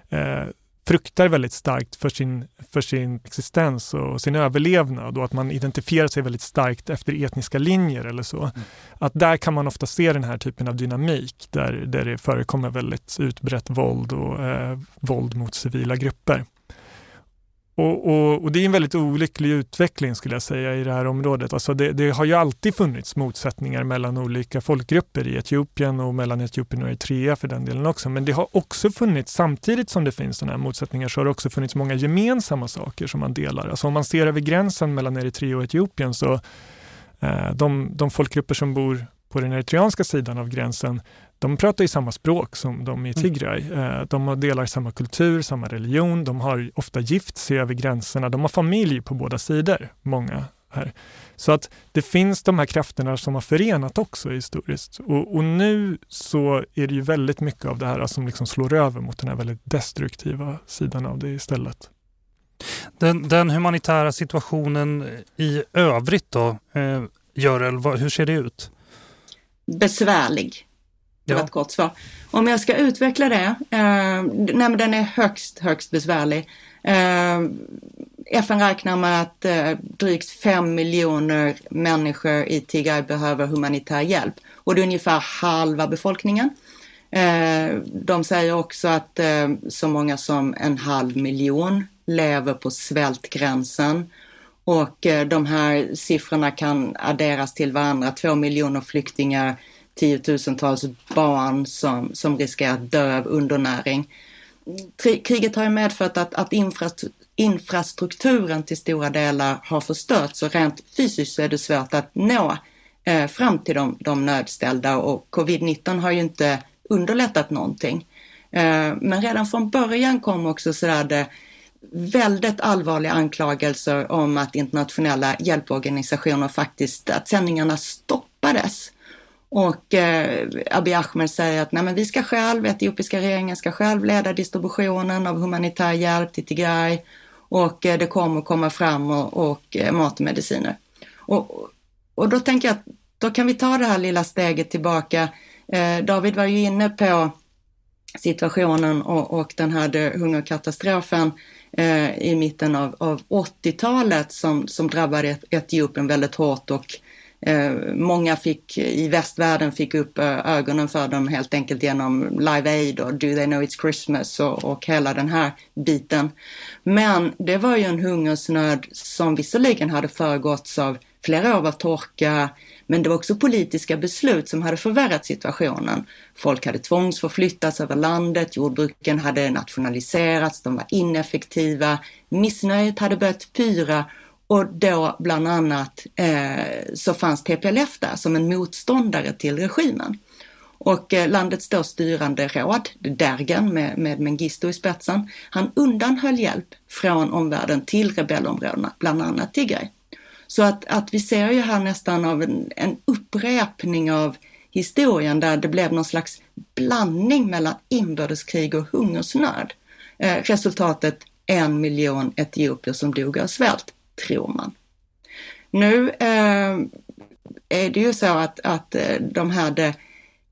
[SPEAKER 2] eh, fruktar väldigt starkt för sin, för sin existens och sin överlevnad och att man identifierar sig väldigt starkt efter etniska linjer eller så. Mm. Att där kan man ofta se den här typen av dynamik där, där det förekommer väldigt utbrett våld och eh, våld mot civila grupper. Och, och, och, Det är en väldigt olycklig utveckling skulle jag säga i det här området. Alltså det, det, har ju alltid funnits motsättningar mellan olika folkgrupper i Etiopien och mellan Etiopien och Eritrea för den delen också. Men det har också funnits, samtidigt som det finns sådana här motsättningar, så har det också funnits många gemensamma saker som man delar. Alltså om man ser över gränsen mellan Eritrea och Etiopien så eh, de, de folkgrupper som bor på den eritreanska sidan av gränsen, de pratar ju samma språk som de i mm. Tigray. Mm. De delar samma kultur, samma religion, de har ofta gift sig över gränserna, de har familj på båda sidor, många här. Så att det finns de här krafterna som har förenat också historiskt. Och, och nu så är det ju väldigt mycket av det här som liksom slår över mot den här väldigt destruktiva sidan av det istället.
[SPEAKER 1] Den, den humanitära situationen i övrigt då, eh, Görel, hur ser det ut?
[SPEAKER 3] Besvärlig. Det var ett kort svar. Om jag ska utveckla det, eh, nej men den är högst, högst besvärlig. Eh, FN räknar med att eh, drygt fem miljoner människor i Tigray behöver humanitär hjälp och det är ungefär halva befolkningen. Eh, de säger också att eh, så många som en halv miljon lever på svältgränsen och eh, de här siffrorna kan adderas till varandra. Två miljoner flyktingar, tiotusentals barn som, som riskerar att dö av undernäring. Kriget har ju medfört att, att infrastrukturen till stora delar har förstörts och rent fysiskt så är det svårt att nå eh, fram till de, de nödställda och covid-19 har ju inte underlättat någonting. Eh, men redan från början kom också sådär det väldigt allvarliga anklagelser om att internationella hjälporganisationer faktiskt, att sändningarna stoppades. Och eh, Abiy Ahmed säger att nej, men vi ska själv, etiopiska regeringen ska själv leda distributionen av humanitär hjälp till Tigray och eh, det kommer komma fram och, och eh, mat och mediciner. Och, och då tänker jag att då kan vi ta det här lilla steget tillbaka. Eh, David var ju inne på situationen och, och den här hungerkatastrofen eh, i mitten av, av 80-talet som, som drabbade Etiopien väldigt hårt och Eh, många fick i västvärlden fick upp eh, ögonen för dem helt enkelt genom Live Aid och Do They Know It's Christmas och, och hela den här biten. Men det var ju en hungersnöd som visserligen hade föregåtts av flera år av torka, men det var också politiska beslut som hade förvärrat situationen. Folk hade tvångsförflyttats över landet, jordbruken hade nationaliserats, de var ineffektiva, missnöjet hade börjat pyra och då bland annat eh, så fanns TPLF där som en motståndare till regimen. Och eh, landets då styrande råd, Dergen med, med Mengistu i spetsen, han undanhöll hjälp från omvärlden till rebellområdena, bland annat Tigray. Så att, att vi ser ju här nästan av en, en upprepning av historien där det blev någon slags blandning mellan inbördeskrig och hungersnöd. Eh, resultatet en miljon etiopier som dog av svält, tror man. Nu eh, är det ju så att, att eh, de här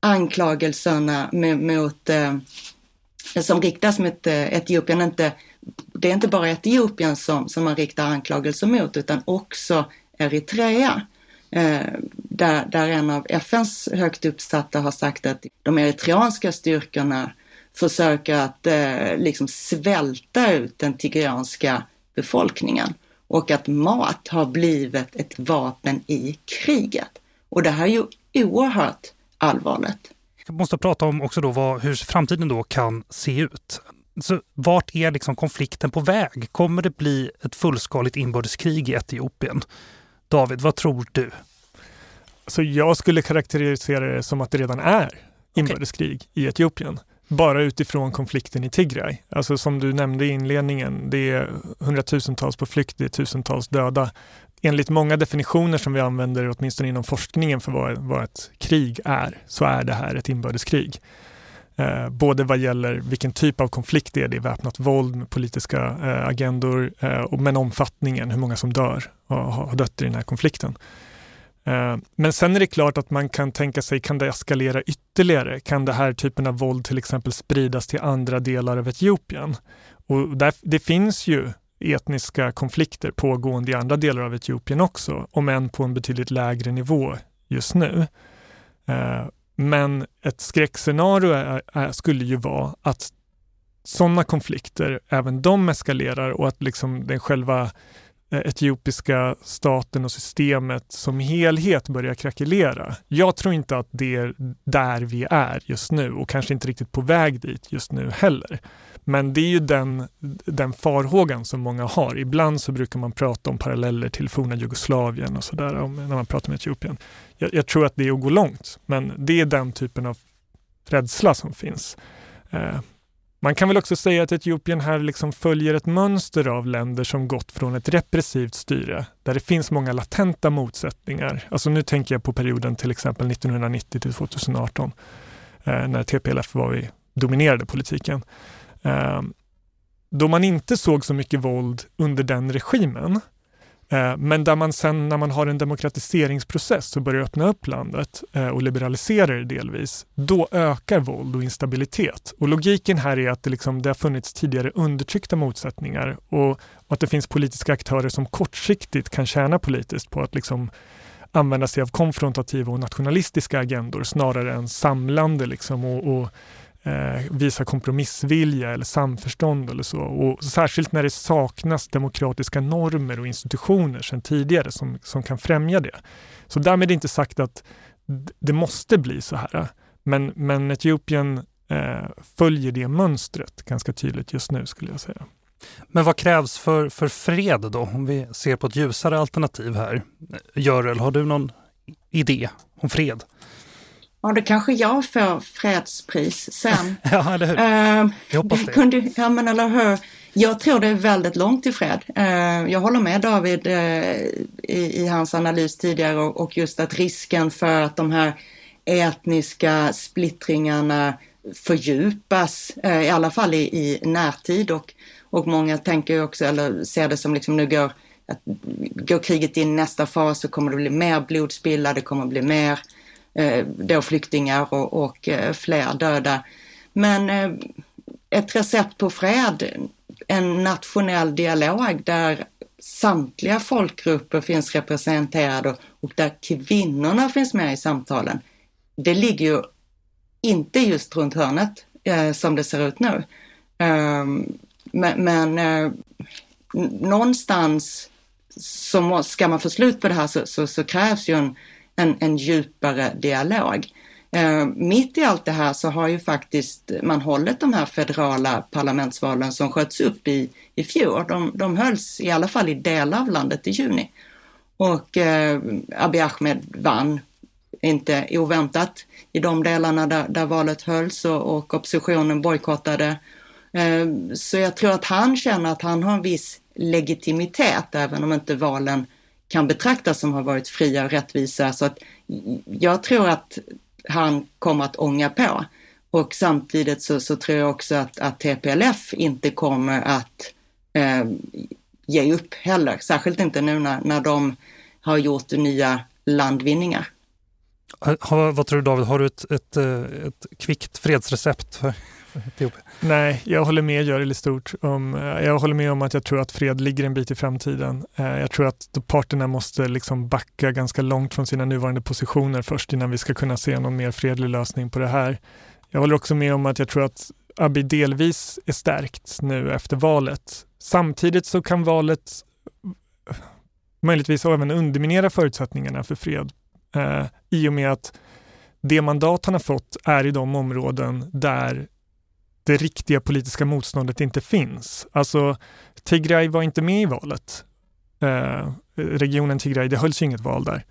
[SPEAKER 3] anklagelserna mot, eh, som riktas mot eh, Etiopien inte det är inte bara Etiopien som, som man riktar anklagelser mot utan också Eritrea. Eh, där, där en av FNs högt uppsatta har sagt att de eritreanska styrkorna försöker att eh, liksom svälta ut den tigreanska befolkningen och att mat har blivit ett vapen i kriget. Och det här är ju oerhört allvarligt.
[SPEAKER 1] Vi måste prata om också då vad, hur framtiden då kan se ut. Så vart är liksom konflikten på väg? Kommer det bli ett fullskaligt inbördeskrig i Etiopien? David, vad tror du?
[SPEAKER 2] Så jag skulle karaktärisera det som att det redan är inbördeskrig okay. i Etiopien. Bara utifrån konflikten i Tigray. Alltså som du nämnde i inledningen, det är hundratusentals på flykt, det är tusentals döda. Enligt många definitioner som vi använder, åtminstone inom forskningen för vad, vad ett krig är, så är det här ett inbördeskrig. Eh, både vad gäller vilken typ av konflikt det är, det är väpnat våld med politiska eh, agendor, eh, men omfattningen, hur många som dör och har dött i den här konflikten. Eh, men sen är det klart att man kan tänka sig, kan det eskalera ytterligare? Kan det här typen av våld till exempel spridas till andra delar av Etiopien? Och där, det finns ju etniska konflikter pågående i andra delar av Etiopien också, om än på en betydligt lägre nivå just nu. Eh, men ett skräckscenario är, är, skulle ju vara att sådana konflikter, även de eskalerar och att liksom den själva eh, Eh, etiopiska staten och systemet som helhet börjar krackelera. Jag tror inte att det är där vi är just nu och kanske inte riktigt på väg dit just nu heller. Men det är ju den, den farhågan som många har. Ibland så brukar man prata om paralleller till forna Jugoslavien och sådär när man pratar om Etiopien. Jag, jag, tror att det är att gå långt, men det är den typen av rädsla som finns. Eh, man kan väl också säga att Etiopien här liksom följer ett mönster av länder som gått från ett repressivt styre, där det finns många latenta motsättningar. Alltså nu tänker jag på perioden till exempel 1990 till 2018, eh, när TPLF var i dominerade politiken. Eh, då man inte såg så mycket våld under den regimen, Eh, Eh, men där man sen när man har en demokratiseringsprocess och börjar öppna upp landet eh, och liberalisera det delvis, då ökar våld och instabilitet. Och logiken här är att det, liksom, det har funnits tidigare undertryckta motsättningar och, att det finns politiska aktörer som kortsiktigt kan tjäna politiskt på att liksom använda sig av konfrontativa och nationalistiska agendor snarare än samlande liksom och, och Eh, visa kompromissvilja eller samförstånd eller så. Och särskilt när det saknas demokratiska normer och institutioner sedan tidigare som, som kan främja det. Så därmed är inte sagt att det måste bli så här. Men, men Etiopien eh, följer det mönstret ganska tydligt just nu skulle jag säga.
[SPEAKER 1] Men vad krävs för, för fred då, om vi ser på ett ljusare alternativ här? Görel, har du någon idé om fred?
[SPEAKER 3] Ja, det kanske jag får fredspris sen.
[SPEAKER 1] ja, eller hur? Uh, jag hoppas det.
[SPEAKER 3] Kunde, ja, men eller hur. Jag tror det är väldigt långt till fred. Uh, jag håller med David uh, i, hans analys tidigare och, just att risken för att de här etniska splittringarna fördjupas, i alla fall i, närtid och, och många tänker också, eller ser det som liksom nu går, att, går kriget in i nästa fas så kommer det bli mer blodspilla, det kommer bli mer Eh, Eh, då flyktingar och, och eh, fler döda. Men eh, ett recept på fred, en nationell dialog där samtliga folkgrupper finns representerade och där kvinnorna finns med i samtalen. Det ligger ju inte just runt hörnet eh, som det ser ut nu. Eh, men, men eh, någonstans så ska man få slut på det här så, så, så krävs ju en en, en djupare dialog. Eh, mitt i allt det här så har ju faktiskt man hållit de här federala parlamentsvalen som sköts upp i, i fjol. De, de hölls i alla fall i delar av landet i juni. Och eh, Abiy Ahmed vann, inte oväntat, i de delarna där, där valet hölls och, och oppositionen bojkottade. Eh, så jag tror att han känner att han har en viss legitimitet även om inte valen kan betraktas som har varit fria och rättvisa. Så att jag tror att han kommer att ånga på. Och samtidigt så, så tror jag också att, att TPLF inte kommer att eh, ge upp heller. Särskilt inte nu när, när de har gjort nya landvinningar.
[SPEAKER 1] Ha, vad tror du David, har du ett, ett, eh, ett kvickt fredsrecept för Etiopien?
[SPEAKER 2] Nej, jag håller med Görel i stort. Om, eh, jag håller med om att jag tror att fred ligger en bit i framtiden. Eh, jag tror att parterna måste liksom backa ganska långt från sina nuvarande positioner först innan vi ska kunna se någon mer fredlig lösning på det här. Jag håller också med om att jag tror att Abiy delvis är stärkt nu efter valet. Samtidigt så kan valet möjligtvis även underminera förutsättningarna för fred eh, i och med att det mandat han har fått är i de områden där det riktiga politiska motståndet inte finns. Alltså, Tigray var inte med i valet. Eh, regionen Tigray, det hölls ju inget val där.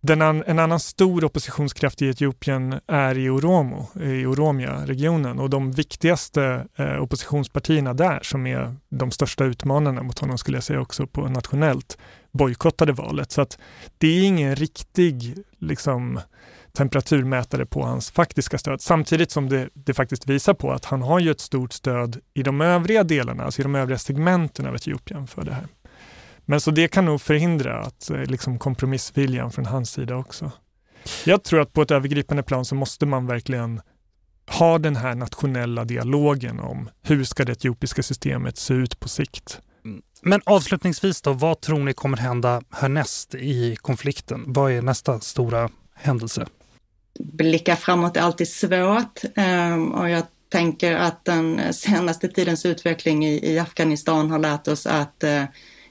[SPEAKER 2] Den an, en annan stor oppositionskraft i Etiopien är i Oromo, i Oromia-regionen och de viktigaste eh, oppositionspartierna där som är de största utmanarna mot honom skulle jag säga också på nationellt bojkottade valet. Så att det är ingen riktig liksom, temperaturmätare på hans faktiska stöd. Samtidigt som det, det, faktiskt visar på att han har ju ett stort stöd i de övriga delarna, alltså i de övriga segmenten av Etiopien för det här. Men så det kan nog förhindra att eh, liksom kompromissviljan från hans sida också. Jag tror att på ett övergripande plan så måste man verkligen ha den här nationella dialogen om hur ska det etiopiska systemet se ut på sikt.
[SPEAKER 1] Mm. Men avslutningsvis då, vad tror ni kommer hända härnäst i konflikten? Vad är nästa stora händelse?
[SPEAKER 3] Blicka framåt är alltid svårt ehm, och jag tänker att den senaste tidens utveckling i, Afghanistan har lärt oss att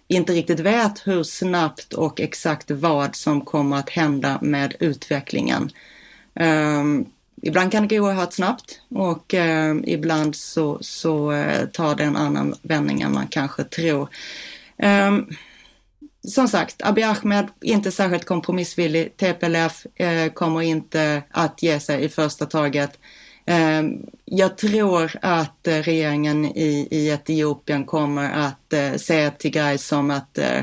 [SPEAKER 3] vi inte riktigt vet hur snabbt och exakt vad som kommer att hända med utvecklingen. Ehm, ibland kan det gå oerhört snabbt och eh, ibland så, så eh, tar det en annan vändning än man kanske tror. Um, som sagt, Abiy Ahmed, inte särskilt kompromissvillig. TPLF eh, kommer inte att ge sig i första taget. Eh, jag tror att eh, regeringen i, i Etiopien kommer att eh, se Tigray som att eh,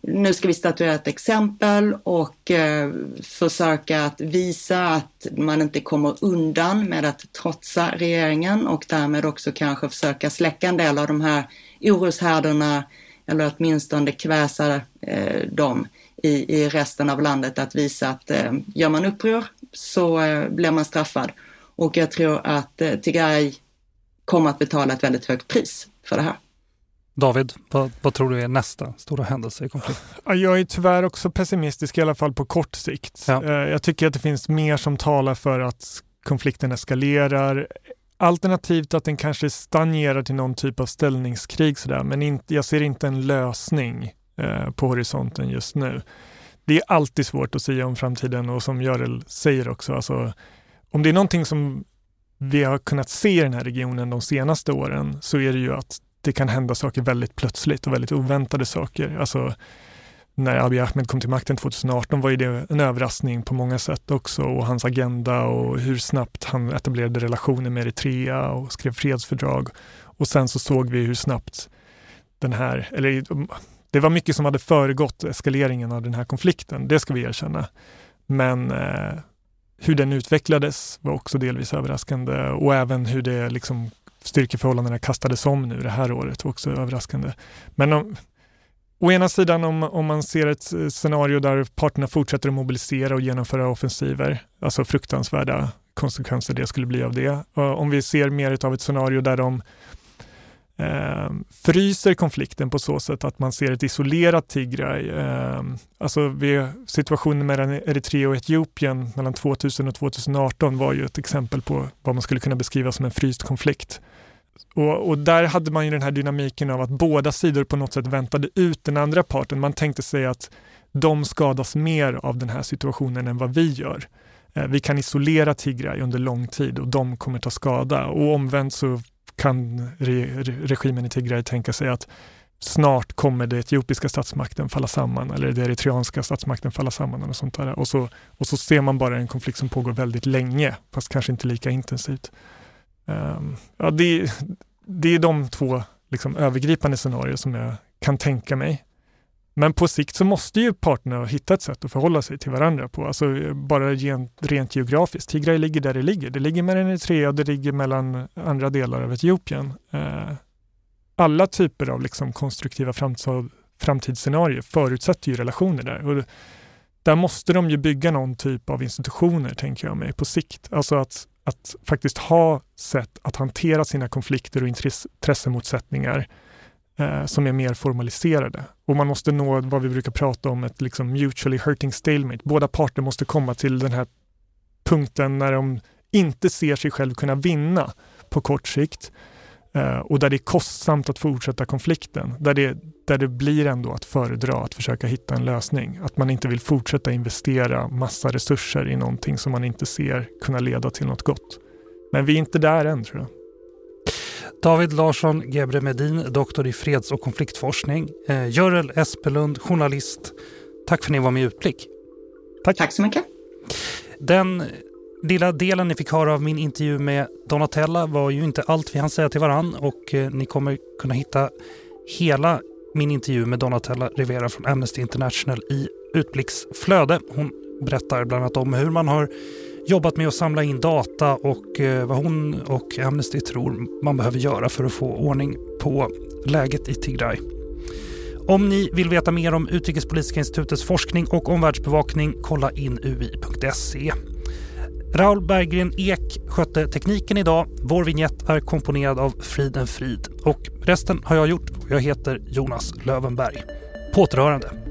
[SPEAKER 3] nu ska vi statuera ett exempel och eh, försöka att visa att man inte kommer undan med att trotsa regeringen och därmed också kanske försöka släcka en del av de här oroshärdarna eller åtminstone kväsa eh, dem i, i resten av landet att visa att eh, gör man uppror så eh, blir man straffad. Och jag tror att eh, Tigray kommer att betala ett väldigt högt pris för det här.
[SPEAKER 1] David, vad, vad, tror du är nästa stora händelse i konflikten?
[SPEAKER 2] Jag är tyvärr också pessimistisk, i alla fall på kort sikt. Ja. Eh, jag tycker att det finns mer som talar för att konflikten eskalerar. Alternativt att den kanske stagnerar till någon typ av ställningskrig sådär, men in, jag ser inte en lösning eh, på horisonten just nu. Det är alltid svårt att säga om framtiden och som Görel säger också, alltså, om det är någonting som vi har kunnat se i den här regionen de senaste åren så är det ju att det kan hända saker väldigt plötsligt och väldigt oväntade saker. Alltså, när Abiy Ahmed kom till makten 2018 var ju det en överraskning på många sätt också och hans agenda och hur snabbt han etablerade relationer med Eritrea och skrev fredsfördrag. Och sen så såg vi hur snabbt den här, eller det var mycket som hade föregått eskaleringen av den här konflikten, det ska vi erkänna. Men eh, hur den utvecklades var också delvis överraskande och även hur det liksom styrkeförhållandena kastades om nu det här året, var också överraskande. Men om, å ena sidan om, om man ser ett scenario där parterna fortsätter att mobilisera och genomföra offensiver, alltså fruktansvärda konsekvenser det skulle bli av det. Om vi ser mer av ett scenario där de eh, fryser konflikten på så sätt att man ser ett isolerat Tigray. Eh, alltså vid situationen mellan Eritrea och Etiopien mellan 2000 och 2018 var ju ett exempel på vad man skulle kunna beskriva som en fryst konflikt. Och, och, där hade man ju den här dynamiken av att båda sidor på något sätt väntade ut den andra parten. Man tänkte sig att de skadas mer av den här situationen än vad vi gör. Eh, vi kan isolera Tigray under lång tid och de kommer ta skada. Och omvänt så kan re, regimen i Tigray tänka sig att snart kommer det etiopiska statsmakten falla samman eller det eritreanska statsmakten falla samman. Och, sånt där. Och, så, och så ser man bara en konflikt som pågår väldigt länge, fast kanske inte lika intensivt. Um, ja, det, det är de två liksom, övergripande scenarier som jag kan tänka mig. Men på sikt så måste ju parterna hitta ett sätt att förhålla sig till varandra på, alltså bara rent, geografiskt. Tigray ligger där det ligger. Det ligger mellan Eritrea och det ligger mellan andra delar av Etiopien. Ehm, alla typer av liksom konstruktiva framtidsscenarier förutsätter ju relationer där. Och där måste de ju bygga någon typ av institutioner, tänker jag mig, på sikt. Alltså att att faktiskt ha sätt att hantera sina konflikter och intressemotsättningar eh, som är mer formaliserade. Och man måste nå vad vi brukar prata om, ett liksom mutually hurting stalemate. Båda parter måste komma till den här punkten när de inte ser sig själv kunna vinna på kort sikt och där det är kostsamt att fortsätta konflikten. Där det, där det blir ändå att föredra att försöka hitta en lösning. Att man inte vill fortsätta investera massa resurser i någonting som man inte ser kunna leda till något gott. Men vi är inte där än tror jag.
[SPEAKER 1] David Larsson Gebre Medin, doktor i freds och konfliktforskning. Eh, Görel Espelund, journalist. Tack för att ni var med i Utblick.
[SPEAKER 3] Tack. Tack så mycket.
[SPEAKER 1] Den lilla delen ni fick höra av min intervju med Donatella var ju inte allt vi hann säga till varann och eh, ni kommer kunna hitta hela min intervju med Donatella Rivera från Amnesty International i Utblicksflöde. Hon berättar bland annat om hur man har jobbat med att samla in data och eh, vad hon och Amnesty tror man behöver göra för att få ordning på läget i Tigray. Om ni vill veta mer om Utrikespolitiska institutets forskning och omvärldsbevakning, kolla in ui.se. Raul Berggren Ek skötte tekniken idag. Vår vignett är komponerad av Friden Frid och resten har jag gjort. Jag heter Jonas Lövenberg. På återhörande.